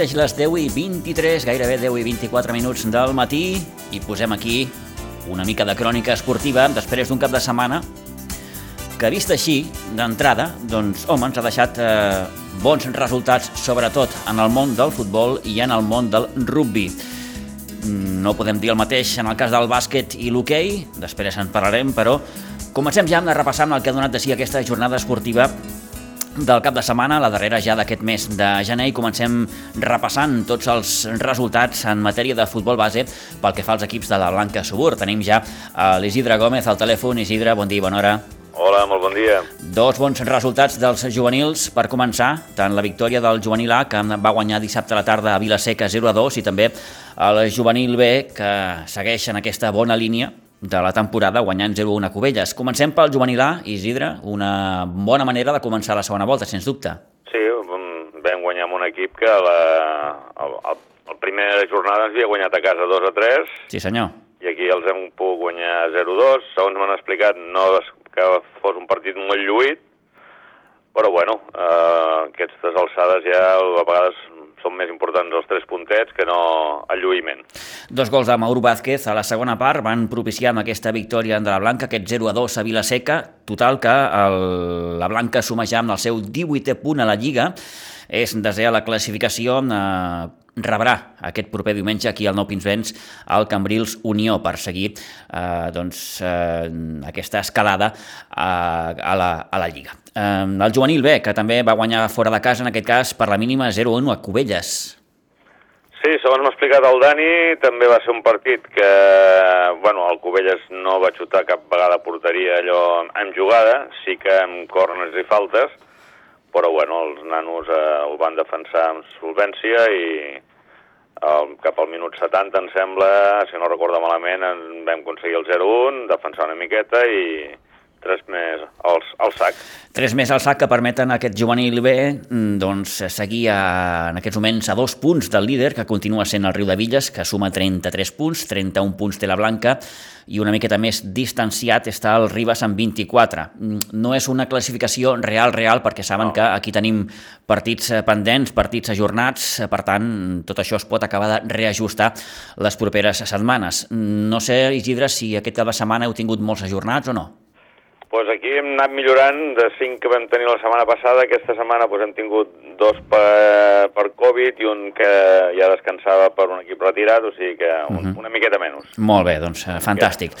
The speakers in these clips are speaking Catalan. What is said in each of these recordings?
Mateix les 10 i 23, gairebé 10 i 24 minuts del matí i posem aquí una mica de crònica esportiva després d'un cap de setmana que vist així, d'entrada, doncs, home, ens ha deixat eh, bons resultats, sobretot en el món del futbol i en el món del rugby. No podem dir el mateix en el cas del bàsquet i l'hoquei, després en parlarem, però comencem ja amb repassar amb el que ha donat de si aquesta jornada esportiva del cap de setmana, la darrera ja d'aquest mes de gener, i comencem repassant tots els resultats en matèria de futbol base pel que fa als equips de la Blanca Subur. Tenim ja l'Isidre Gómez al telèfon. Isidre, bon dia i bona hora. Hola, molt bon dia. Dos bons resultats dels juvenils per començar, tant la victòria del juvenil A, que va guanyar dissabte a la tarda a Vilaseca 0 a 2, i també el juvenil B, que segueix en aquesta bona línia de la temporada guanyant 0-1 a Cubelles. Comencem pel juvenil A, Isidre, una bona manera de començar la segona volta, sens dubte. Sí, vam guanyar amb un equip que la, el, el, el primera jornada ens havia guanyat a casa 2 a 3. Sí, senyor. I aquí els hem pogut guanyar 0-2. Segons m'han explicat, no que fos un partit molt lluït, però bueno, eh, aquestes alçades ja a vegades són més importants els tres puntets que no el lluïment. Dos gols de Mauro Vázquez a la segona part van propiciar amb aquesta victòria de la Blanca, aquest 0 a 2 a Vilaseca, total que el, la Blanca suma ja amb el seu 18è punt a la Lliga, és desè a la classificació, eh, rebrà aquest proper diumenge aquí al Nou Pinsbens al Cambrils Unió per seguir eh, doncs, eh, aquesta escalada a, a, la, a la Lliga. Eh, el juvenil B, que també va guanyar fora de casa, en aquest cas per la mínima 0-1 a Cubelles. Sí, segons m'ha explicat el Dani, també va ser un partit que, bueno, el Cubelles no va xutar cap vegada porteria allò en jugada, sí que amb corners i faltes, però bueno, els nanos eh, el van defensar amb solvència i el, cap al minut 70, em sembla, si no recordo malament, en vam aconseguir el 0-1, defensar una miqueta i tres més al, al sac. Tres més al sac que permeten a aquest juvenil B doncs, seguir a, en aquests moments a dos punts del líder, que continua sent el Riu de Villes, que suma 33 punts, 31 punts té la Blanca, i una miqueta més distanciat està el Ribas amb 24. No és una classificació real, real, perquè saben no. que aquí tenim partits pendents, partits ajornats, per tant, tot això es pot acabar de reajustar les properes setmanes. No sé, Isidre, si aquest cap de setmana heu tingut molts ajornats o no? Pues aquí hem anat millorant, de 5 que vam tenir la setmana passada, aquesta setmana pues, hem tingut dos per, per Covid i un que ja descansava per un equip retirat, o sigui que un, uh -huh. una miqueta menys. Molt bé, doncs eh, fantàstic.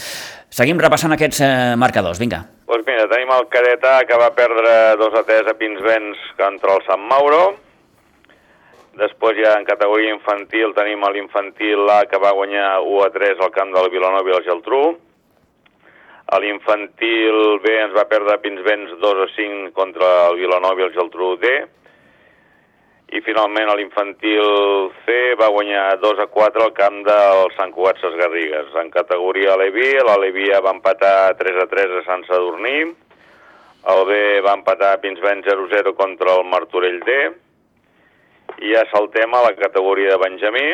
Seguim repassant aquests eh, marcadors, vinga. Doncs mira, tenim el cadet A que va perdre 2 a 3 a Pinsbens contra el Sant Mauro, Després ja en categoria infantil tenim l'infantil A que va guanyar 1 a 3 al camp del Vilanova i el Geltrú. A l'infantil B ens va perdre Pinsbens 2 a 5 contra el Vilanova i el Geltrú D. I finalment a l'infantil C va guanyar 2 a 4 al camp del Sant Cugat Ses Garrigues. En categoria Alevi, l'Alevia va empatar 3 a 3 a Sant Sadurní. El B va empatar Pinsbens 0 a 0 contra el Martorell D. I ja saltem a la categoria de Benjamí.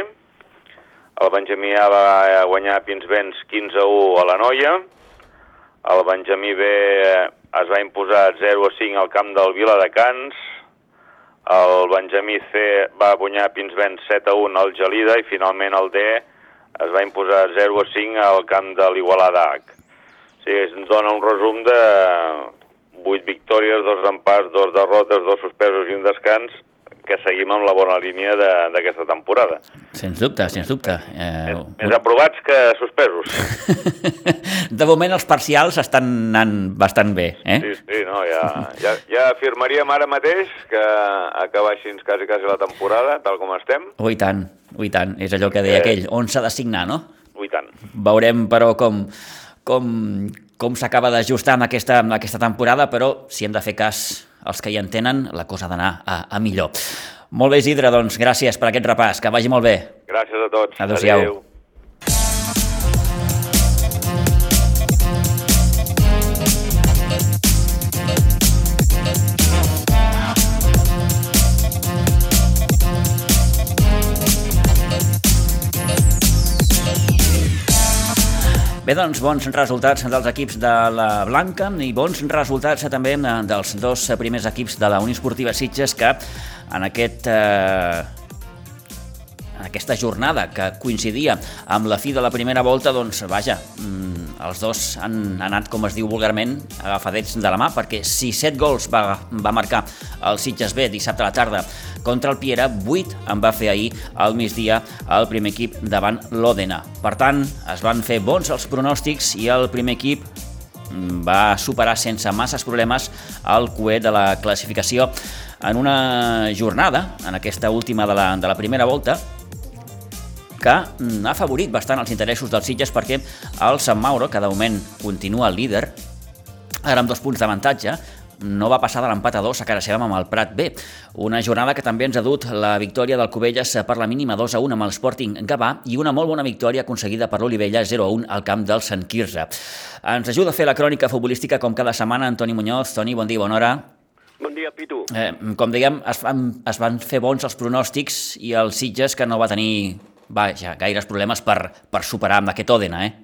El Benjamí A va guanyar Pinsbens 15 a 1 a la Noia el Benjamí B es va imposar 0 a 5 al camp del Viladecans. El Benjamí C va guanyar Pinsbens 7 a 1 al Gelida i finalment el D es va imposar 0 a 5 al camp de l'Igualada H. O sigui, ens dona un resum de 8 victòries, 2 empats, 2 derrotes, 2 suspesos i un descans, que seguim amb la bona línia d'aquesta temporada. Sens dubte, sens dubte. Eh... Més, aprovats que suspesos. de moment els parcials estan anant bastant bé, eh? Sí, sí, no, ja, ja, ja afirmaríem ara mateix que acabar així quasi, quasi la temporada, tal com estem. Oh, i tant, oh, i tant. És allò que deia eh... aquell, on s'ha de signar, no? Oh, i tant. Veurem, però, com, com, com s'acaba d'ajustar en aquesta, en aquesta temporada, però si hem de fer cas als que hi entenen, la cosa ha d'anar a, a millor. Molt bé, Isidre, doncs gràcies per aquest repàs, que vagi molt bé. Gràcies a tots. Adéu-siau. Adéu. Bé, doncs, bons resultats dels equips de la Blanca i bons resultats també dels dos primers equips de la Unió Esportiva Sitges que en aquest eh, aquesta jornada que coincidia amb la fi de la primera volta, doncs, vaja, mm, els dos han anat, com es diu vulgarment, agafadets de la mà, perquè si 7 gols va, va marcar el Sitges B dissabte a la tarda contra el Piera, 8 en va fer ahir al migdia el primer equip davant l'Òdena. Per tant, es van fer bons els pronòstics i el primer equip mm, va superar sense masses problemes el cué de la classificació en una jornada, en aquesta última de la, de la primera volta, que ha favorit bastant els interessos dels Sitges perquè el Sant Mauro, que de moment continua el líder, ara amb dos punts d'avantatge, no va passar de l'empat a dos a cara seva amb el Prat B. Una jornada que també ens ha dut la victòria del Cubelles per la mínima 2 a 1 amb el Sporting Gavà i una molt bona victòria aconseguida per l'Olivella 0 a 1 al camp del Sant Quirze. Ens ajuda a fer la crònica futbolística com cada setmana Antoni Muñoz. Toni, bon dia, bona hora. Bon dia, Pitu. Eh, com dèiem, es van, es van fer bons els pronòstics i el Sitges que no va tenir vaja, gaires problemes per, per superar amb aquest Òdena, eh?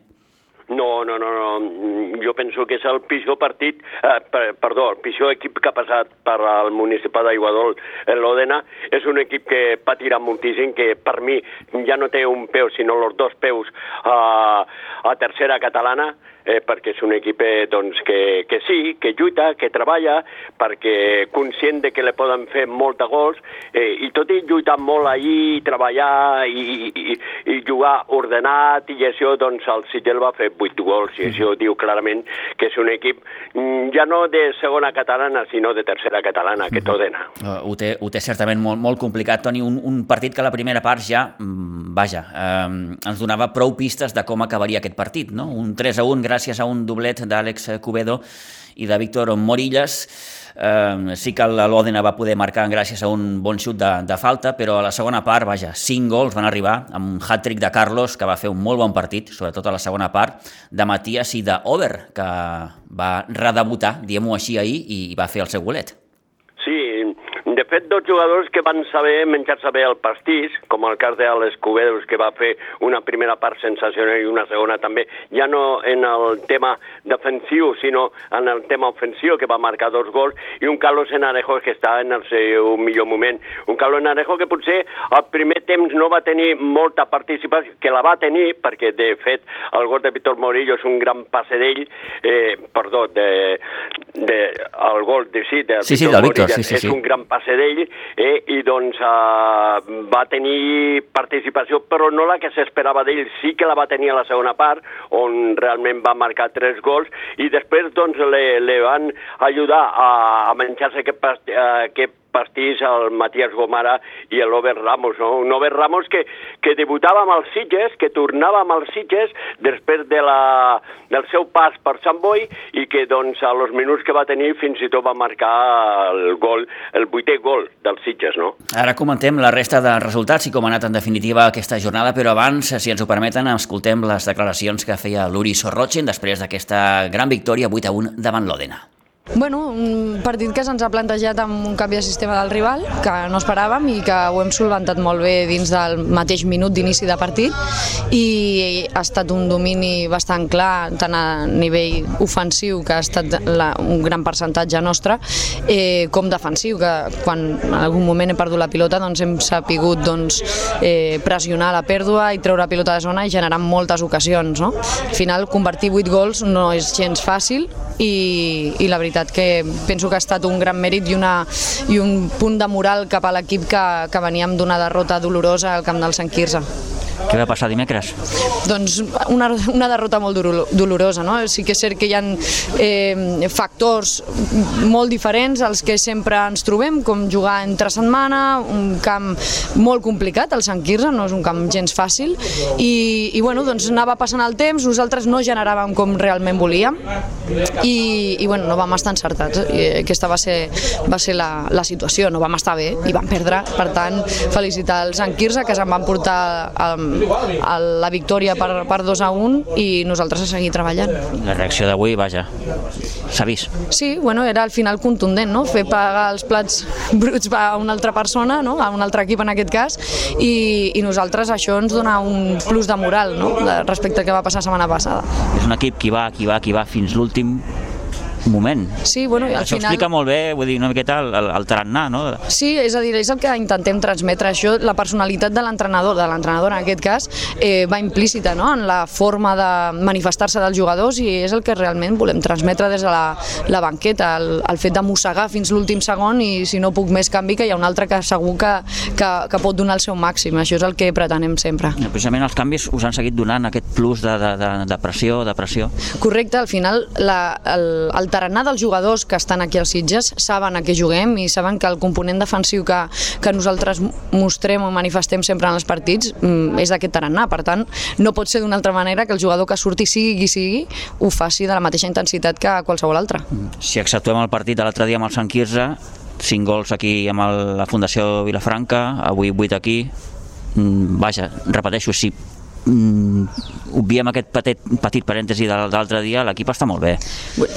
No, no, no, no. Jo penso que és el pitjor partit, eh, per, perdó, el pitjor equip que ha passat per al municipal d'Aiguadol, l'Òdena. És un equip que patirà moltíssim, que per mi ja no té un peu, sinó els dos peus a, a tercera catalana, eh, perquè és un equip eh, doncs, que, que sí, que lluita, que treballa, perquè conscient de que le poden fer molt de gols, eh, i tot i lluitar molt ahir, treballar i, i, i jugar ordenat, i això, doncs el Sitgel va fer 8 gols, i això diu clarament que és un equip mm, ja no de segona catalana, sinó de tercera catalana, que tot dena. Uh, ho, té, ho té certament molt, molt complicat, Toni, un, un partit que la primera part ja, mm, vaja, eh, ens donava prou pistes de com acabaria aquest partit, no? Un 3 a 1 gràcies a un doblet d'Àlex Cubedo i de Víctor Morillas. Eh, sí que l'Òdena va poder marcar gràcies a un bon xut de, de falta, però a la segona part, vaja, 5 gols van arribar amb un hat-trick de Carlos, que va fer un molt bon partit, sobretot a la segona part, de Matías i d'Over, que va redebutar, diem-ho així ahir, i va fer el seu golet. Sí, fet, dos jugadors que van saber menjar-se bé el pastís, com el cas d'Alex Cubedos, que va fer una primera part sensacional i una segona també, ja no en el tema defensiu, sinó en el tema ofensiu, que va marcar dos gols, i un Carlos Enarejo que està en el seu millor moment. Un Carlos Enarejo que potser al primer temps no va tenir molta participació, que la va tenir, perquè de fet el gol de Víctor Morillo és un gran passe d'ell, eh, perdó, de, de, el gol de, sí, de sí, sí, Víctor del Víctor, Morillo sí, sí, és sí. un gran passe d'ell, eh, i doncs eh, va tenir participació, però no la que s'esperava d'ell, sí que la va tenir a la segona part, on realment va marcar tres gols, i després doncs le, le van ajudar a, a menjar-se aquest, eh, aquest pastís el Matías Gomara i l'Ober Ramos, no? Un Ober Ramos que, que debutava amb els Sitges, que tornava amb els Sitges després de la, del seu pas per Sant Boi i que doncs a los minuts que va tenir fins i tot va marcar el gol, el vuitè gol dels Sitges, no? Ara comentem la resta de resultats i com ha anat en definitiva aquesta jornada, però abans, si ens ho permeten, escoltem les declaracions que feia l'Uri Sorrotxen després d'aquesta gran victòria 8 a 1 davant l'Òdena. Bueno, un partit que se'ns ha plantejat amb un canvi de sistema del rival, que no esperàvem i que ho hem solventat molt bé dins del mateix minut d'inici de partit i ha estat un domini bastant clar, tant a nivell ofensiu, que ha estat la, un gran percentatge nostre, eh, com defensiu, que quan en algun moment he perdut la pilota doncs hem sapigut doncs, eh, pressionar la pèrdua i treure pilota de zona i generar moltes ocasions. No? Al final, convertir 8 gols no és gens fàcil i, i la veritat que penso que ha estat un gran mèrit i, una, i un punt de moral cap a l'equip que, que veníem d'una derrota dolorosa al camp del Sant Quirze. Què va passar dimecres? Doncs una, una derrota molt dolorosa, no? Sí que és cert que hi ha eh, factors molt diferents als que sempre ens trobem, com jugar entre setmana, un camp molt complicat, el Sant Quirze, no és un camp gens fàcil, i, i bueno, doncs anava passant el temps, nosaltres no generàvem com realment volíem, i, i bueno, no vam estar encertats. I aquesta va ser, va ser la, la situació, no vam estar bé i vam perdre, per tant, felicitar el Sant Quirze, que se'n van portar a, a la victòria per, per 2 a 1 i nosaltres a seguir treballant. La reacció d'avui, vaja, s'ha vist. Sí, bueno, era al final contundent, no? Fer pagar els plats bruts a una altra persona, no? a un altre equip en aquest cas, i, i nosaltres això ens dona un plus de moral no? respecte al que va passar la setmana passada. És un equip que va, qui va, qui va fins l'últim moment. Sí, bueno, i al Això final... explica molt bé, vull dir, una miqueta el, el, el tarannà, no? Sí, és a dir, és el que intentem transmetre. Això, la personalitat de l'entrenador, de l'entrenador en aquest cas, eh, va implícita no? en la forma de manifestar-se dels jugadors i és el que realment volem transmetre des de la, la banqueta, el, el fet de mossegar fins l'últim segon i si no puc més canvi que hi ha un altre que segur que, que, que pot donar el seu màxim. Això és el que pretenem sempre. Precisament els canvis us han seguit donant aquest plus de, de, de, de pressió, de pressió. Correcte, al final la, el, el tarannà dels jugadors que estan aquí als Sitges saben a què juguem i saben que el component defensiu que, que nosaltres mostrem o manifestem sempre en els partits mm, és d'aquest tarannà. Per tant, no pot ser d'una altra manera que el jugador que surti sigui qui sigui ho faci de la mateixa intensitat que qualsevol altre. Si exceptuem el partit de l'altre dia amb el Sant Quirze, 5 gols aquí amb el, la Fundació Vilafranca, avui 8 aquí, mm, vaja, repeteixo, si mm, obviem aquest petit, petit parèntesi de l'altre dia, l'equip està molt bé.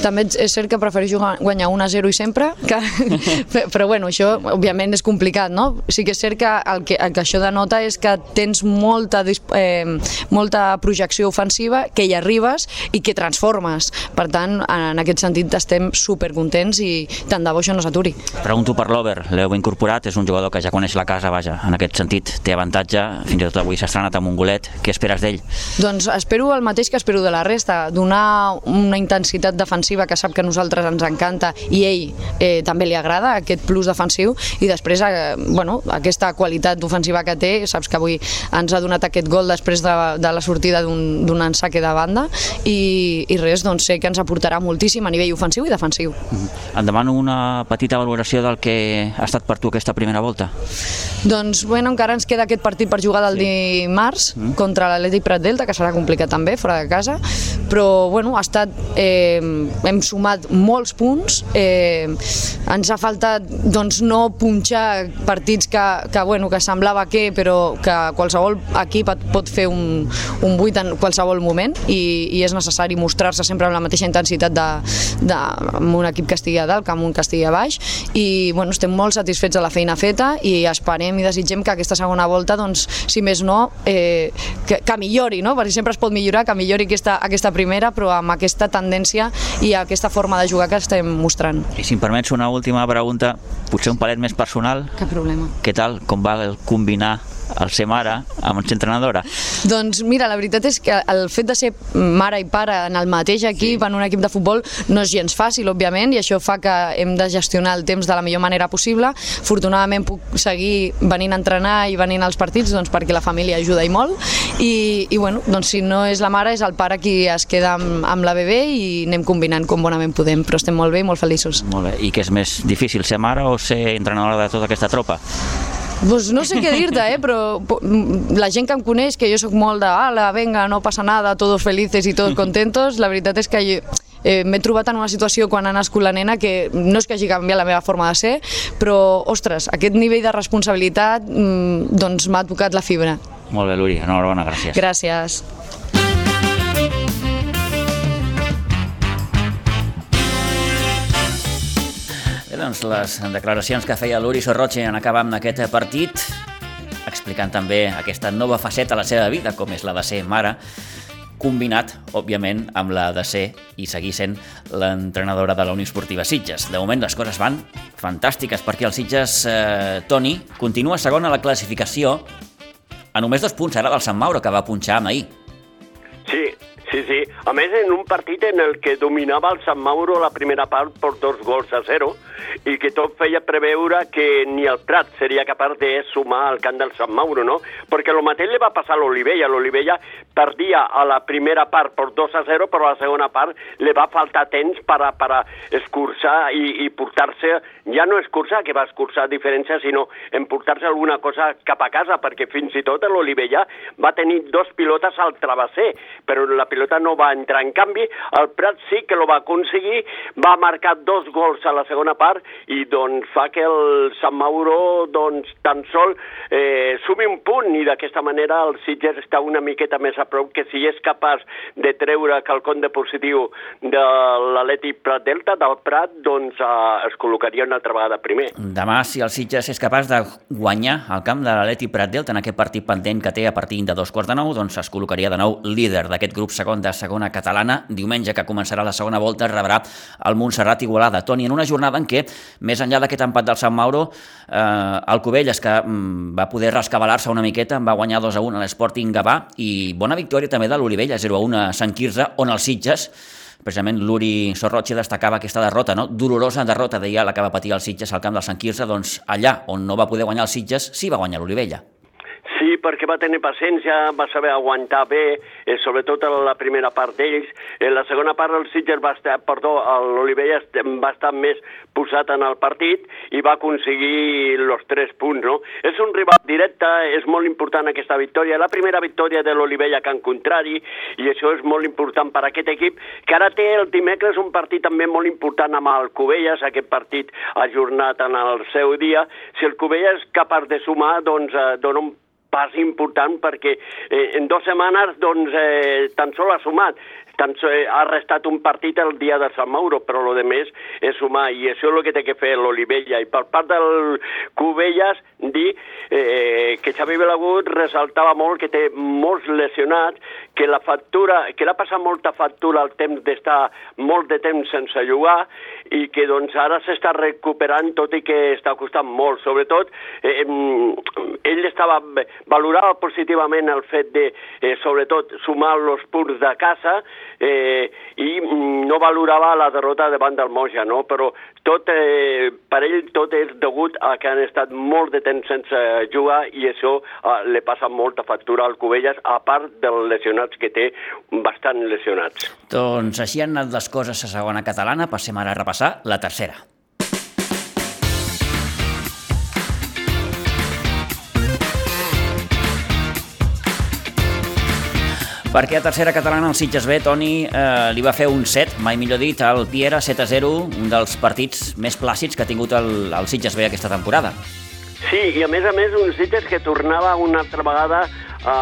També és cert que prefereixo guanyar 1 a 0 i sempre, que, però bueno, això òbviament és complicat, no? Sí que és cert que el que, el que això denota és que tens molta, eh, molta projecció ofensiva, que hi arribes i que transformes. Per tant, en aquest sentit estem supercontents i tant de bo això no s'aturi. Pregunto per l'Over, l'heu incorporat, és un jugador que ja coneix la casa, vaja, en aquest sentit té avantatge, fins i tot avui s'ha estrenat amb un golet, què esperes d'ell? Doncs espero el mateix que espero de la resta, donar una intensitat defensiva que sap que a nosaltres ens encanta i ell eh, també li agrada, aquest plus defensiu, i després eh, bueno, aquesta qualitat ofensiva que té, saps que avui ens ha donat aquest gol després de, de la sortida d'un ensaque de banda i, i res, doncs sé que ens aportarà moltíssim a nivell ofensiu i defensiu. Mm -hmm. Et demano una petita valoració del que ha estat per tu aquesta primera volta. Doncs bueno, encara ens queda aquest partit per jugar del sí. dimarts mm. contra l'Atlètic Prat Delta, que serà complicat també, fora de casa, però bueno, ha estat, eh, hem sumat molts punts, eh, ens ha faltat doncs, no punxar partits que, que, bueno, que semblava que, però que qualsevol equip et pot fer un, un 8 en qualsevol moment i, i és necessari mostrar-se sempre amb la mateixa intensitat de, de, amb un equip que estigui a dalt que amb un que estigui a baix. I bueno, estem molt satisfets de la feina feta i esperem i desitgem que aquesta segona volta, doncs, si més no, eh, que, que millori, no? perquè sempre es pot millorar, que millori aquesta, aquesta primera, però amb aquesta tendència i aquesta forma de jugar que estem mostrant. I si em permets una última pregunta, potser un palet més personal. Cap problema. Què tal, com va el combinar el ser mare amb ser entrenadora? Doncs mira, la veritat és que el fet de ser mare i pare en el mateix equip, sí. en un equip de futbol, no és gens fàcil, òbviament, i això fa que hem de gestionar el temps de la millor manera possible. Afortunadament puc seguir venint a entrenar i venint als partits doncs, perquè la família ajuda i molt, i, i bueno, doncs si no és la mare, és el pare qui es queda amb, amb la bebè i anem combinant com bonament podem, però estem molt bé i molt feliços. Molt bé, i què és més difícil, ser mare o ser entrenadora de tota aquesta tropa? Pues no sé què dir-te, eh? però la gent que em coneix, que jo sóc molt de ala, venga, no passa nada, todos felices i todos contentos, la veritat és que jo, eh, m'he trobat en una situació quan ha nascut la nena que no és que hagi canviat la meva forma de ser, però, ostres, aquest nivell de responsabilitat mm, doncs m'ha tocat la fibra. Molt bé, Luri, enhorabona, gràcies. Gràcies. Bé, doncs les declaracions que feia l'Uri Sorroche en acabar amb aquest partit, explicant també aquesta nova faceta a la seva vida, com és la de ser mare, combinat, òbviament, amb la de ser i seguir sent l'entrenadora de la Unió Esportiva Sitges. De moment les coses van fantàstiques perquè el Sitges, eh, Toni, continua segon a la classificació a només dos punts ara del Sant Mauro, que va punxar amb ahir. Sí, sí. A més, en un partit en el que dominava el Sant Mauro la primera part per dos gols a zero i que tot feia preveure que ni el Prat seria capaç de sumar al camp del Sant Mauro, no? Perquè el mateix li va passar a l'Olivella. L'Olivella perdia a la primera part per 2 a 0, però a la segona part li va faltar temps per per escurçar i, i portar-se, ja no escurçar, que va escurçar diferència, sinó emportar-se alguna cosa cap a casa, perquè fins i tot l'Olivella va tenir dos pilotes al travesser, però la pilota no va entrar. En canvi, el Prat sí que lo va aconseguir, va marcar dos gols a la segona part i doncs fa que el Sant Mauro doncs tan sol eh, sumi un punt i d'aquesta manera el Sitges està una miqueta més a prop que si és capaç de treure quelcom de positiu de l'Atleti Prat Delta, del Prat, doncs eh, es col·locaria una altra vegada primer. Demà, si el Sitges és capaç de guanyar el camp de l'Atleti Prat Delta en aquest partit pendent que té a partir de dos quarts de nou, doncs es col·locaria de nou líder d'aquest grup segon de segona catalana. Diumenge, que començarà la segona volta, rebrà el Montserrat Igualada. Toni, en una jornada en què, més enllà d'aquest empat del Sant Mauro, eh, el Covelles, que mm, va poder rescabalar-se una miqueta, va guanyar 2 a 1 a l'Sporting Gavà i bona victòria també de l'Olivella, 0 a 1 a Sant Quirze, on els Sitges precisament l'Uri Sorroche destacava aquesta derrota, no? dolorosa derrota, deia la que va patir el Sitges al camp del Sant Quirze, doncs allà on no va poder guanyar el Sitges, sí va guanyar l'Olivella. Sí, perquè va tenir paciència, va saber aguantar bé, eh, sobretot en la primera part d'ells. En la segona part el Sitges va estar, perdó, l'Olivella va estar més posat en el partit i va aconseguir els tres punts, no? És un rival directe, és molt important aquesta victòria. La primera victòria de l'Olivella que en contrari, i això és molt important per a aquest equip, que ara té el dimecres un partit també molt important amb el Cubelles, aquest partit ajornat en el seu dia. Si el Cubelles és capaç de sumar, doncs eh, dona un pas important perquè eh, en dues setmanes doncs, eh, tan sol ha sumat tan eh, ha restat un partit el dia de Sant Mauro, però lo de més és sumar, i això és el que té que fer l'Olivella. I per part del Cubelles, dir eh, que Xavi Belagut ressaltava molt que té molts lesionats, que la factura, que l'ha passat molta factura al temps d'estar molt de temps sense jugar i que doncs ara s'està recuperant tot i que està costant molt. Sobretot, eh, ell estava valorava positivament el fet de, eh, sobretot, sumar els punts de casa eh, i no valorava la derrota davant del Moja, no? però tot, eh, per ell tot és degut a que han estat molt de temps sense jugar i això eh, li passa molta factura al Cubelles, a part dels lesionats que té, bastant lesionats. Doncs així han anat les coses a segona catalana, passem ara a repassar la tercera. Perquè a tercera catalana el Sitges B, Toni, eh, li va fer un 7, mai millor dit, al Piera 7 a 0, un dels partits més plàcids que ha tingut el, el Sitges B aquesta temporada. Sí, i a més a més un Sitges que tornava una altra vegada a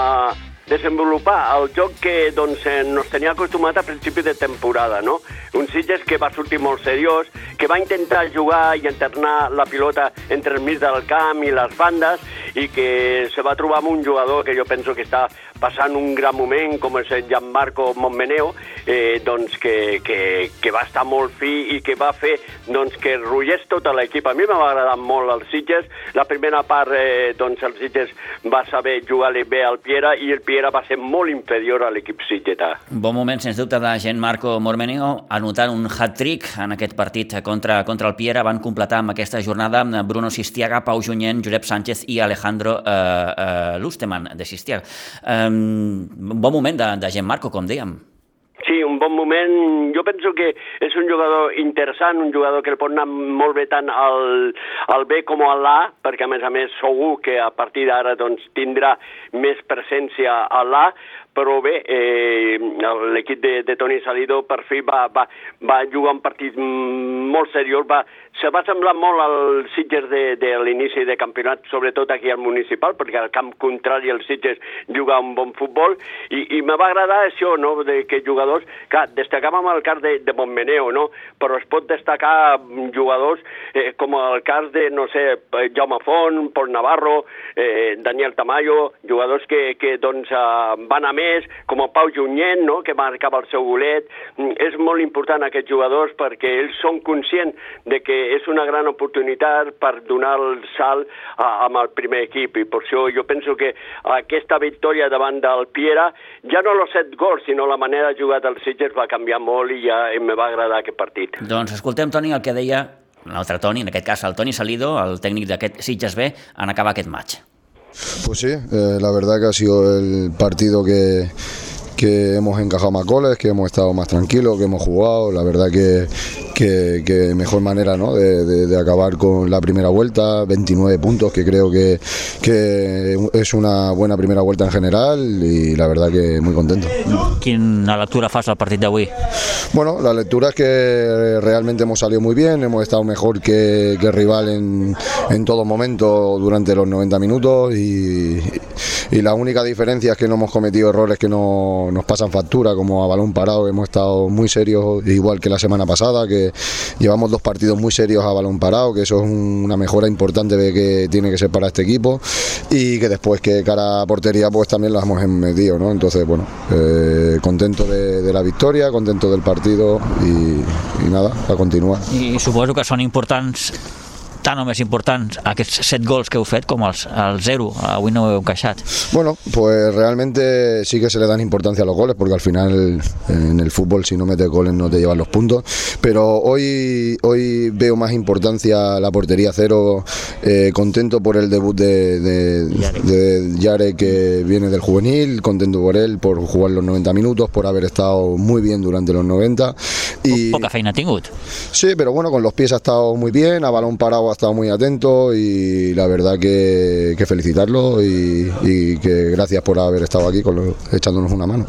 desenvolupar el joc que doncs, nos tenia acostumat a principi de temporada, no? Un Sitges que va sortir molt seriós, que va intentar jugar i internar la pilota entre el mig del camp i les bandes i que se va trobar amb un jugador que jo penso que està passant un gran moment, com és el Gianmarco Montmeneo, eh, doncs que, que, que va estar molt fi i que va fer doncs, que rotllés tota l'equip. A mi m'ha agradat molt el Sitges. La primera part, eh, doncs, el Sitges va saber jugar-li bé al Piera i el Piera va ser molt inferior a l'equip sitgetà. Bon moment, sens dubte, de Gianmarco Montmeneo, anotant un hat-trick en aquest partit contra, contra el Piera. Van completar amb aquesta jornada Bruno Sistiaga, Pau Junyent, Josep Sánchez i Alejandro eh, eh, Lusteman, de Sistiaga. Eh, bon moment de, de Gent Marco, com dèiem. Sí, un bon moment. Jo penso que és un jugador interessant, un jugador que el pot anar molt bé tant al, al B com A, perquè a més a més segur que a partir d'ara doncs, tindrà més presència a l'A, però bé, eh, l'equip de, de Toni Salido per fi va, va, va jugar un partit molt seriós, va, se va semblar molt al Sitges de, de l'inici de campionat, sobretot aquí al municipal, perquè al camp contrari el Sitges juga un bon futbol, i, i me va agradar això, no?, de que jugadors, que destacàvem el cas de, de Montmeneo, no?, però es pot destacar jugadors eh, com el cas de, no sé, Jaume Font, Pol Navarro, eh, Daniel Tamayo, jugadors que, que doncs, eh, van a més més, com el Pau Junyent, no?, que marcava el seu golet. Mm, És molt important aquests jugadors perquè ells són conscients de que és una gran oportunitat per donar el salt a, amb el primer equip i per això jo penso que aquesta victòria davant del Piera, ja no els set gols, sinó la manera de jugar del Sitges va canviar molt i ja em va agradar aquest partit. Doncs escoltem, Toni, el que deia l'altre Toni, en aquest cas el Toni Salido, el tècnic d'aquest Sitges B, en acabar aquest maig. Pues sí, eh, la verdad que ha sido el partido que, que hemos encajado más goles, que hemos estado más tranquilos, que hemos jugado, la verdad que, que, que mejor manera ¿no? de, de- de acabar con la primera vuelta, 29 puntos, que creo que, que es una buena primera vuelta en general y la verdad que muy contento. Quina lectura fas del partit d'avui? Bueno, la lectura es que realmente hemos salido muy bien, hemos estado mejor que, que el rival en, en todo momento durante los 90 minutos y, y la única diferencia es que no hemos cometido errores que no, nos pasan factura, como a balón parado, hemos estado muy serios, igual que la semana pasada, que llevamos dos partidos muy serios a balón parado, que eso es un- una mejora importante de que tiene que ser para este equipo y que después que cara a portería pues también las hemos metido, ¿no? Entonces, bueno, eh, contento de, la victoria, contento del partido y, y nada, a continuar. I suposo que són importants tan o més importants aquests set gols que heu fet com els, el zero, avui no ho heu encaixat. Bueno, pues realmente sí que se le dan importancia a los goles, porque al final en el fútbol si no metes goles no te llevan los puntos. Pero hoy, hoy veo más importancia la portería cero, eh, contento por el debut de, de, Yarek. de Yarek, que viene del juvenil, contento por él, por jugar los 90 minutos, por haber estado muy bien durante los 90. Y, Poca feina ha tingut. Sí, pero bueno, con los pies ha estado muy bien, a balón parado ha estado muy atento y la verdad que, que felicitarlo y, que gracias por haber estado aquí con lo- echándonos una mano.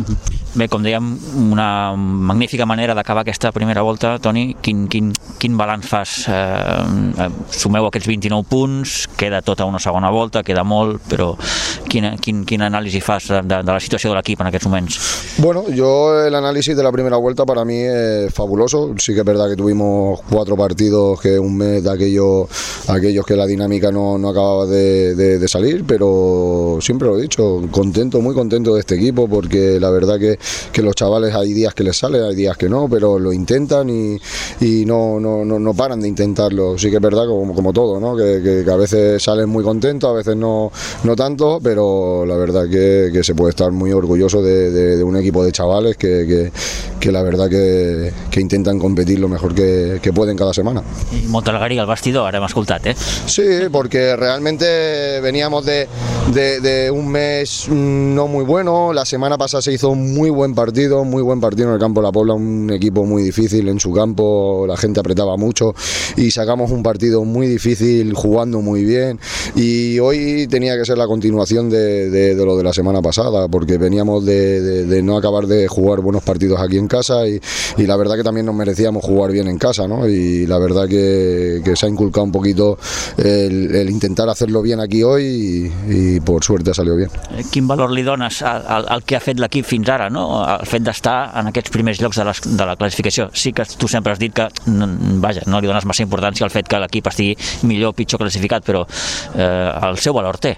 Bé, com dèiem, una magnífica manera d'acabar aquesta primera volta. Toni, quin, quin, quin balanç fas? Eh, eh, sumeu aquests 29 punts, queda tota una segona volta, queda molt, però quina, quin, quin anàlisi fas de, de, de la situació de l'equip en aquests moments? Bueno, yo el análisis de la primera vuelta para mí es fabuloso. Sí que es verdad que tuvimos cuatro partidos, que un mes de aquello, aquellos que la dinámica no, no acababa de, de- de salir, pero siempre lo he dicho, contento, muy contento de este equipo, porque la verdad que, que los chavales hay días que les sale, hay días que no, pero lo intentan y, y no, no, no, no paran de intentarlo. Sí que es verdad, como, como todo, ¿no? que, que- que a veces salen muy contentos, a veces no, no tanto, pero la verdad que, que se puede estar muy orgulloso de, de- de un equipo de chavales que, que- que la verdad que, que intentan competir lo mejor que, que pueden cada semana. I molta alegria al vestidor, ara hem escoltat, eh? Sí, porque realmente veníamos de, de- de un mes mm, no muy bueno. La semana pasada se hizo muy buen partido, muy buen partido en el campo de la Pobla, un equipo muy difícil en su campo, la gente apretaba mucho y sacamos un partido muy difícil jugando muy bien. Y hoy tenía que ser la continuación de, lo de la semana pasada, porque veníamos de, no acabar de jugar buenos partidos aquí en casa y, la verdad que también nos merecíamos jugar bien en casa, ¿no? Y la verdad que, se ha inculcado un poquito el, intentar hacerlo bien aquí hoy y, por suerte ha salido bien. Eh, Quin valor li dones al, que ha fet l'equip fins no? El fet d'estar en aquests primers llocs de, les, de la classificació? Sí que tu sempre has dit que, vaja, no li dones massa importància al fet que l'equip estigui millor o pitjor classificat, però eh, el seu valor té.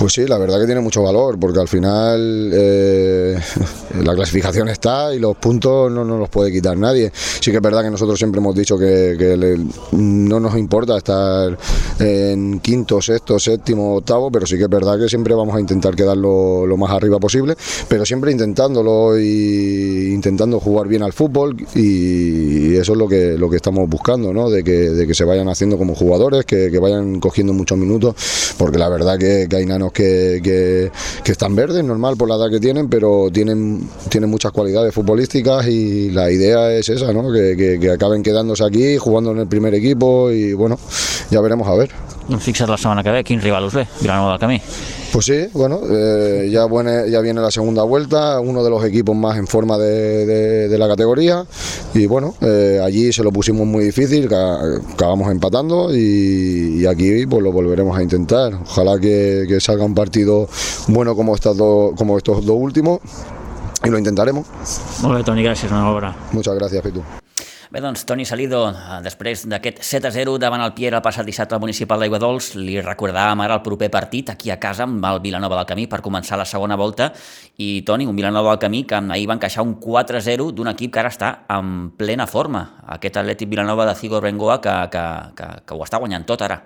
Pues sí, la verdad que tiene mucho valor, porque al final eh, la clasificación está y los puntos no nos los puede quitar nadie. Sí que es verdad que nosotros siempre hemos dicho que, no nos importa estar en quinto, sexto, séptimo, octavo, pero sí que es verdad que siempre vamos a intentar quedarlo lo más arriba posible, pero siempre intentándolo y intentando jugar bien al fútbol y eso es lo que, lo que estamos buscando, ¿no? de, que, de que se vayan haciendo como jugadores, que, que vayan cogiendo muchos minutos, porque la verdad que, que hay nanos que, que- que están verdes, normal por la edad que tienen, pero tienen, tienen muchas cualidades futbolísticas y la idea es esa, ¿no? que, acaben quedándose aquí, jugando en el primer equipo y bueno, ya veremos a ver. Fixa't la setmana que ve, quin rival us ve? Vilanova del Camí. Pues sí, bueno, eh, ya, buene- ya viene la segunda vuelta, uno de los equipos más en forma de, de- de la categoría y bueno, eh, allí se lo pusimos muy difícil, ca- acabamos empatando y, y aquí pues lo volveremos a intentar. Ojalá que, que salga un partido bueno como, estas dos- como estos dos últimos y lo intentaremos. Bé, Toni, gràcies, una obra. Muchas gracias, Pitu. Bé, doncs, Toni Salido, eh, després d'aquest 7-0 davant el Piera el passat dissabte al municipal d'Aigua Dols, li recordàvem ara el proper partit aquí a casa amb el Vilanova del Camí per començar la segona volta. I Toni, un Vilanova del Camí que ahir va encaixar un 4-0 d'un equip que ara està en plena forma, aquest Atlètic Vilanova de Cigor Bengoa que, que, que, que ho està guanyant tot ara.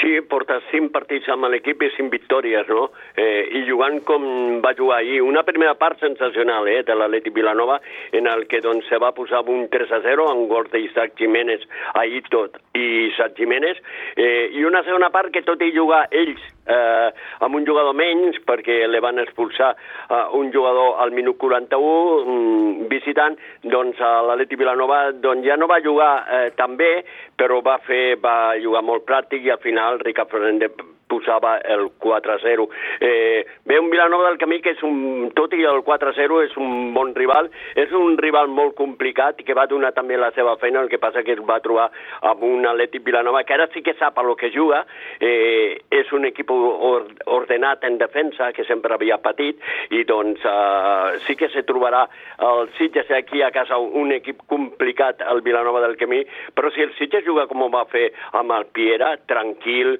Sí, porta cinc partits amb l'equip i cinc victòries, no? Eh, I jugant com va jugar ahir. Una primera part sensacional, eh, de l'Atleti Vilanova, en el que doncs, se va posar un 3 a 0 amb gols d'Isaac Jiménez ahir tot, i Isaac Jiménez, eh, i una segona part que tot i jugar ells eh, amb un jugador menys perquè li van expulsar eh, un jugador al minut 41 mm, visitant, doncs l'Atleti Vilanova doncs, ja no va jugar eh, tan bé, però va fer va jugar molt pràctic i al final Ricard Fernández posava el 4-0. Eh, ve un Vilanova del Camí que és un, tot i el 4-0 és un bon rival, és un rival molt complicat i que va donar també la seva feina, el que passa que es va trobar amb un Atlètic Vilanova que ara sí que sap a lo que juga, eh, és un equip or, ordenat en defensa que sempre havia patit. I doncs eh, sí que se trobarà el Sitges aquí a casa un equip complicat al Vilanova del Camí, però si el Sitges juga com va fer amb el Piera, tranquil,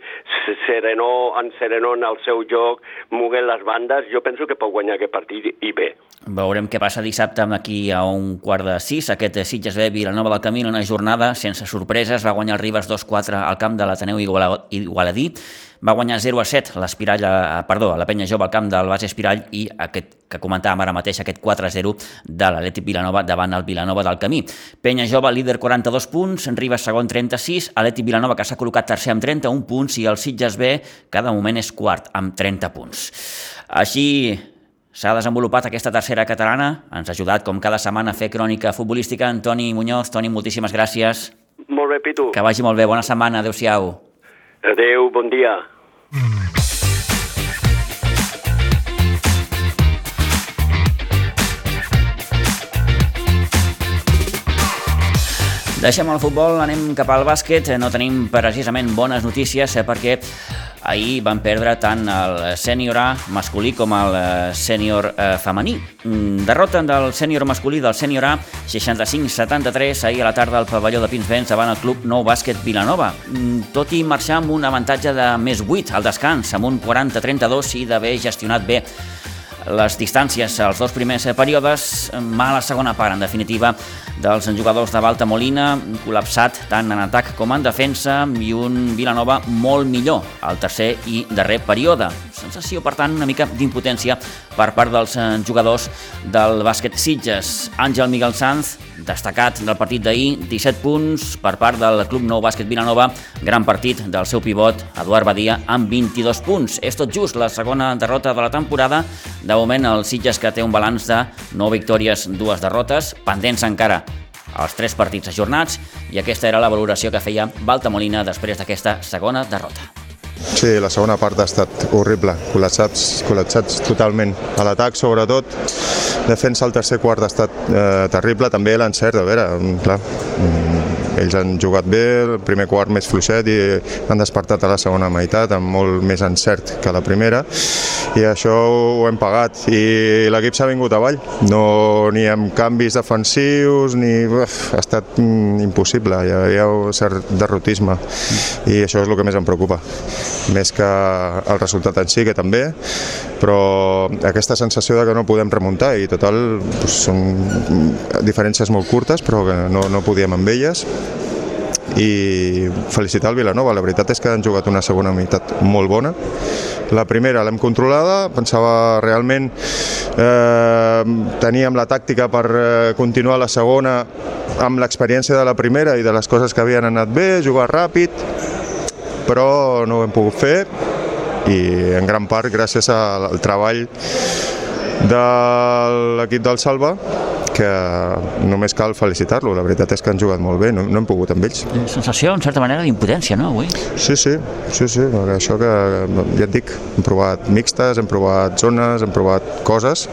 sereno, Serenó, en Serenó en el seu joc, moguent les bandes, jo penso que pot guanyar aquest partit i bé. Veurem què passa dissabte aquí a un quart de sis, aquest Sitges B Vilanova del Camí, una jornada sense sorpreses, va guanyar el Ribes 2-4 al camp de l'Ateneu Igualadí, va guanyar 0 a 7 l'Espirall, eh, perdó, la penya jove al camp del base Espirall i aquest que comentàvem ara mateix, aquest 4-0 de l'Atlètic Vilanova davant el Vilanova del Camí. Penya jove, líder 42 punts, Ribas segon 36, Atlètic Vilanova que s'ha col·locat tercer amb 31 punts i el Sitges B cada moment és quart amb 30 punts. Així s'ha desenvolupat aquesta tercera catalana. Ens ha ajudat, com cada setmana, a fer crònica futbolística. Antoni Muñoz, Toni, moltíssimes gràcies. Molt bé, Pitu. Que vagi molt bé. Bona setmana. Adéu-siau. Adéu, bon dia. Mm. Deixem el futbol, anem cap al bàsquet. No tenim precisament bones notícies eh, perquè ahir van perdre tant el sènior A masculí com el eh, sènior eh, femení. Mm, derrota del sènior masculí del sènior A 65-73 ahir a la tarda al pavelló de Pinsbens davant el club Nou Bàsquet Vilanova. Mm, tot i marxar amb un avantatge de més 8 al descans, amb un 40-32 i d'haver gestionat bé les distàncies als dos primers períodes, mala segona part, en definitiva, dels jugadors de Balta Molina, col·lapsat tant en atac com en defensa, i un Vilanova molt millor al tercer i darrer període. Sensació, per tant, una mica d'impotència per part dels eh, jugadors del bàsquet Sitges. Àngel Miguel Sanz, destacat del partit d'ahir, 17 punts per part del Club Nou Bàsquet Vilanova, gran partit del seu pivot, Eduard Badia, amb 22 punts. És tot just la segona derrota de la temporada. De moment, el Sitges que té un balanç de 9 victòries, dues derrotes, pendents encara els tres partits ajornats i aquesta era la valoració que feia Baltamolina després d'aquesta segona derrota. Sí, la segona part ha estat horrible, col·lapsats, col·lapsats totalment. A l'atac, sobretot, defensa al tercer quart ha estat eh, terrible, també l'encert, a veure, clar, ells han jugat bé, el primer quart més fluixet i han despertat a la segona meitat amb molt més encert que la primera. I això ho hem pagat. I l'equip s'ha vingut avall, no ni amb canvis defensius ni... Uf, ha estat mm, impossible, hi havia un cert derrotisme. I això és el que més em preocupa. Més que el resultat en si, que també, però aquesta sensació de que no podem remuntar i total doncs, són diferències molt curtes però que no, no podíem amb elles. I felicitar el Vilanova, la veritat és que han jugat una segona meitat molt bona. La primera l'hem controlada, pensava realment eh, teníem la tàctica per eh, continuar la segona amb l'experiència de la primera i de les coses que havien anat bé, jugar ràpid però no ho hem pogut fer i en gran part gràcies al treball de l'equip del Salva que només cal felicitar-lo, la veritat és que han jugat molt bé, no, no hem pogut amb ells. Sensació, en certa manera, d'impotència, no, avui? Sí, sí, sí, sí, això que ja et dic, hem provat mixtes, hem provat zones, hem provat coses,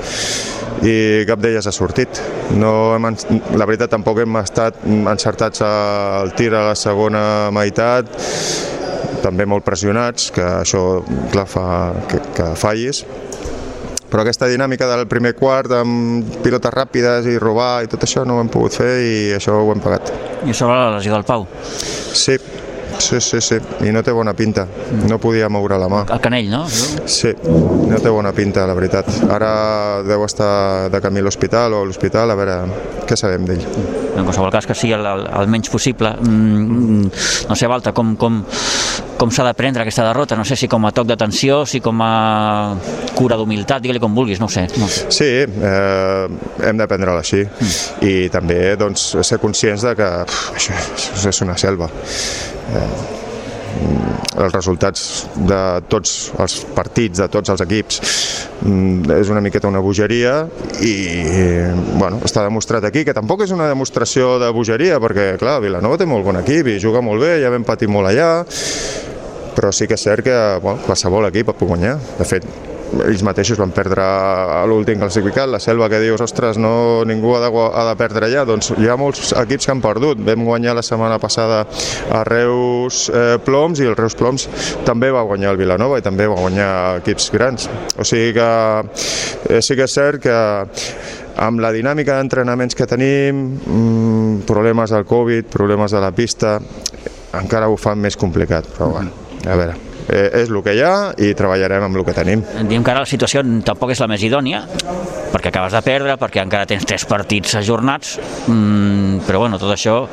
i cap d'elles ha sortit. No hem, la veritat, tampoc hem estat encertats al tir a la segona meitat, també molt pressionats, que això clar, fa que, que fallis, però aquesta dinàmica del primer quart amb pilotes ràpides i robar i tot això no ho hem pogut fer i això ho hem pagat. I sobre la lesió del Pau. Sí, sí, sí, sí, i no té bona pinta, no podia moure la mà. El Canell, no? Sí, no té bona pinta, la veritat. Ara deu estar de camí a l'hospital o a l'hospital, a veure què sabem d'ell. En qualsevol cas que sigui el, el, el menys possible. Mm, no sé, Balta, com, com, com s'ha de prendre aquesta derrota? No sé si com a toc d'atenció, si com a cura d'humilitat, digue-li com vulguis, no ho sé. No. Sí, eh, hem de prendre-la així mm. i també doncs, ser conscients de que pff, això, això és una selva. Eh, els resultats de tots els partits, de tots els equips, mm, és una miqueta una bogeria i bueno, està demostrat aquí que tampoc és una demostració de bogeria perquè clar, Vilanova té molt bon equip i juga molt bé, ja vam patir molt allà però sí que és cert que bueno, qualsevol equip pot guanyar de fet, ells mateixos van perdre l'últim classificat, la selva que dius, ostres, no, ningú ha de, ha de perdre allà, doncs hi ha molts equips que han perdut. Vam guanyar la setmana passada a Reus eh, Ploms i el Reus Ploms també va guanyar el Vilanova i també va guanyar equips grans. O sigui que eh, sí que és cert que amb la dinàmica d'entrenaments que tenim, mmm, problemes del Covid, problemes de la pista, encara ho fan més complicat, però bueno, a veure eh, és el que hi ha i treballarem amb el que tenim. Diem que ara la situació tampoc és la més idònia, perquè acabes de perdre, perquè encara tens tres partits ajornats, mm, però bueno, tot això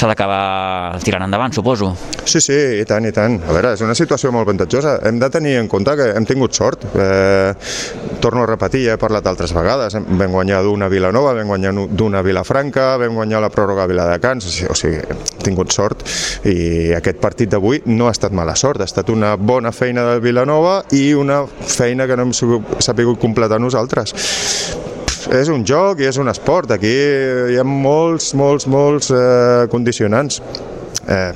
s'ha d'acabar tirant endavant, suposo. Sí, sí, i tant, i tant. A veure, és una situació molt avantatjosa. Hem de tenir en compte que hem tingut sort. Eh, torno a repetir, he parlat altres vegades. Vam guanyar d'una Vilanova, vam guanyar d'una Vilafranca, vam guanyar la pròrroga a Viladecans, o sigui, hem tingut sort i aquest partit d'avui no ha estat mala sort, ha estat una bona feina del Vilanova i una feina que no hem sabut completar nosaltres és un joc i és un esport. Aquí hi ha molts, molts, molts eh, condicionants. Eh,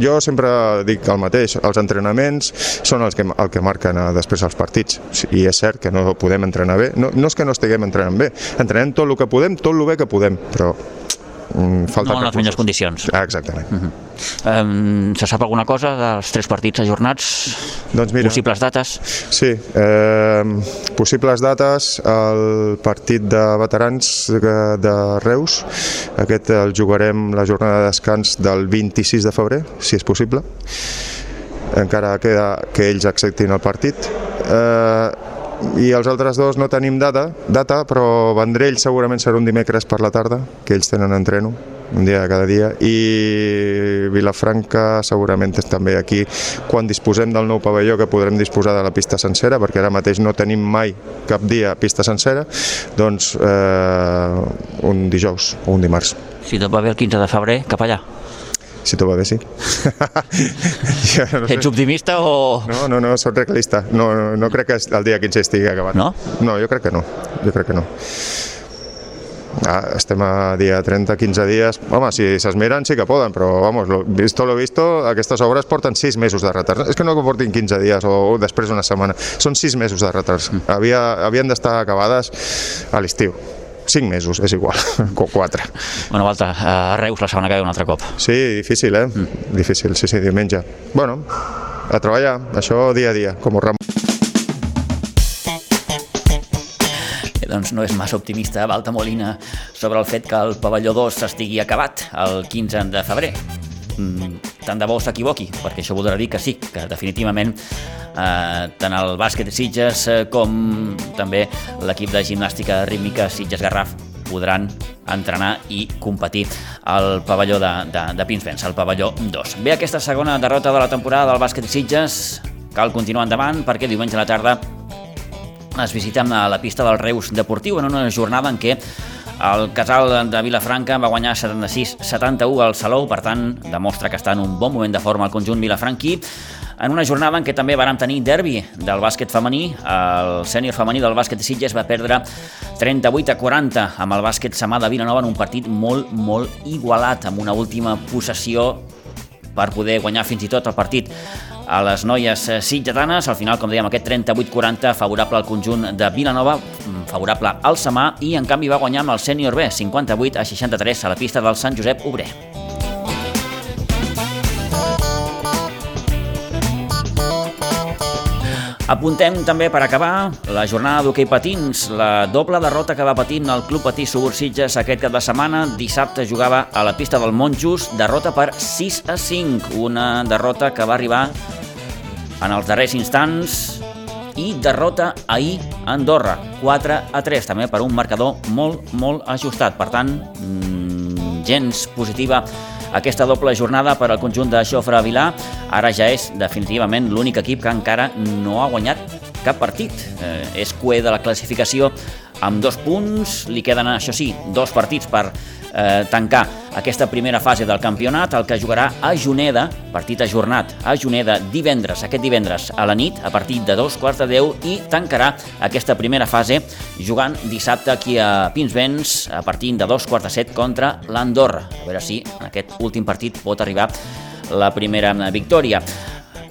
jo sempre dic el mateix, els entrenaments són els que, el que marquen eh, després els partits i és cert que no podem entrenar bé, no, no és que no estiguem entrenant bé, entrenem tot el que podem, tot el bé que podem, però falta no en les millors condicions. Ah, exactament. Uh -huh. um, se sap alguna cosa dels tres partits ajornats? Doncs mira, possibles dates? Sí, eh, possibles dates, el partit de veterans de, de Reus, aquest el jugarem la jornada de descans del 26 de febrer, si és possible. Encara queda que ells acceptin el partit. Eh, i els altres dos no tenim data, data però Vendrell segurament serà un dimecres per la tarda, que ells tenen entreno, un dia de cada dia, i Vilafranca segurament és també aquí quan disposem del nou pavelló que podrem disposar de la pista sencera, perquè ara mateix no tenim mai cap dia pista sencera, doncs eh, un dijous o un dimarts. Si tot va bé el 15 de febrer, cap allà. Si tot va bé, sí. ja, no sé. Ets optimista o...? No, no, no, soc realista. No, no, no crec que el dia 15 estigui acabat. No? No, jo crec que no. Jo crec que no. Ah, estem a dia 30, 15 dies. Home, si s'esmeren sí que poden, però vamos, lo, visto lo visto, aquestes obres porten 6 mesos de retard. És que no que portin 15 dies o, o després una setmana. Són 6 mesos de retard. Mm. Havia, havien d'estar acabades a l'estiu. 5 mesos, és igual, o 4. Bueno, Valta, a Reus la setmana que ve un altre cop. Sí, difícil, eh? Mm. Difícil, sí, sí, diumenge. Bueno, a treballar, això dia a dia, com ho Ramon. Eh, doncs no és massa optimista Valta Molina sobre el fet que el pavelló 2 estigui acabat el 15 de febrer. Mm, tant de bo s'equivoqui, perquè això voldrà dir que sí, que definitivament eh, tant el bàsquet Sitges eh, com també l'equip de gimnàstica rítmica Sitges Garraf podran entrenar i competir al pavelló de, de, de Pinsbens, al pavelló 2. Bé, aquesta segona derrota de la temporada del bàsquet Sitges cal continuar endavant perquè diumenge a la tarda es visitem a la pista del Reus Deportiu en una jornada en què el casal de Vilafranca va guanyar 76-71 al Salou, per tant, demostra que està en un bon moment de forma el conjunt vilafranquí en una jornada en què també vàrem tenir derbi del bàsquet femení. El sènior femení del bàsquet de Sitges va perdre 38 a 40 amb el bàsquet Samà de Vilanova en un partit molt, molt igualat, amb una última possessió per poder guanyar fins i tot el partit a les noies sitgetanes. Al final, com dèiem, aquest 38-40 favorable al conjunt de Vilanova, mm, favorable al Samà, i en canvi va guanyar amb el sènior B, 58 a 63 a la pista del Sant Josep Obrer. Apuntem també per acabar la jornada d'hoquei patins, la doble derrota que va patint el Club Patí Subursitges aquest cap de setmana. Dissabte jugava a la pista del Monjos, derrota per 6 a 5, una derrota que va arribar en els darrers instants i derrota ahir a Andorra, 4 a 3, també per un marcador molt, molt ajustat. Per tant, mmm, gens positiva aquesta doble jornada per al conjunt de Xofre Vilà ara ja és definitivament l'únic equip que encara no ha guanyat cap partit. Eh, és cué de la classificació amb dos punts, li queden, això sí, dos partits per eh, tancar aquesta primera fase del campionat, el que jugarà a Juneda, partit ajornat a Juneda divendres, aquest divendres a la nit, a partir de dos quarts de deu, i tancarà aquesta primera fase jugant dissabte aquí a Pinsbens a partir de dos quarts de set contra l'Andorra. A veure si en aquest últim partit pot arribar la primera victòria.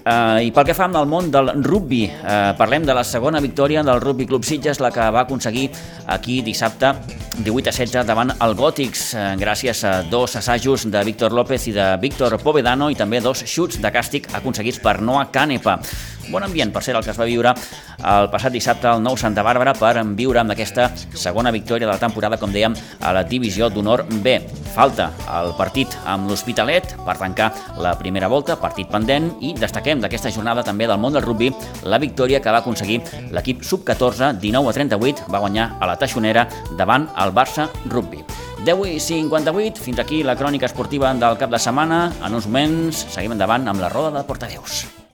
Uh, I pel que fa amb el món del rugby, uh, parlem de la segona victòria del Rugby Club Sitges, la que va aconseguir aquí dissabte 18 a 16 davant el Gòtics, uh, gràcies a dos assajos de Víctor López i de Víctor Povedano i també dos xuts de càstig aconseguits per Noah Canepa. Bon ambient, per ser el que es va viure el passat dissabte al nou Santa Bàrbara per viure amb aquesta segona victòria de la temporada, com dèiem, a la divisió d'honor B. Falta el partit amb l'Hospitalet per tancar la primera volta, partit pendent, i destaquem d'aquesta jornada també del món del rugby la victòria que va aconseguir l'equip sub-14, 19 a 38, va guanyar a la Taixonera davant el Barça Rugby. 10 i 58, fins aquí la crònica esportiva del cap de setmana. En uns moments seguim endavant amb la roda de portaveus.